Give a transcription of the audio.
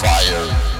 fire.